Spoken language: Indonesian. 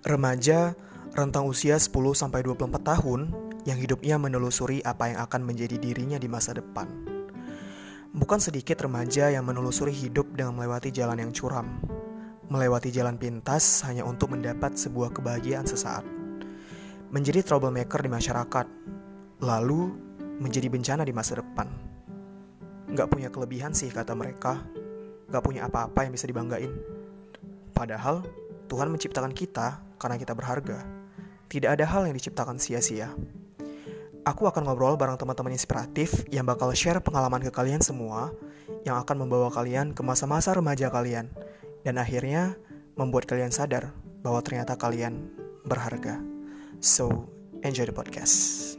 Remaja rentang usia 10-24 tahun yang hidupnya menelusuri apa yang akan menjadi dirinya di masa depan. Bukan sedikit remaja yang menelusuri hidup dengan melewati jalan yang curam, melewati jalan pintas hanya untuk mendapat sebuah kebahagiaan sesaat. Menjadi troublemaker di masyarakat, lalu menjadi bencana di masa depan. Gak punya kelebihan sih kata mereka, gak punya apa-apa yang bisa dibanggain. Padahal Tuhan menciptakan kita karena kita berharga. Tidak ada hal yang diciptakan sia-sia. Aku akan ngobrol bareng teman-teman inspiratif yang bakal share pengalaman ke kalian semua yang akan membawa kalian ke masa-masa remaja kalian dan akhirnya membuat kalian sadar bahwa ternyata kalian berharga. So, enjoy the podcast.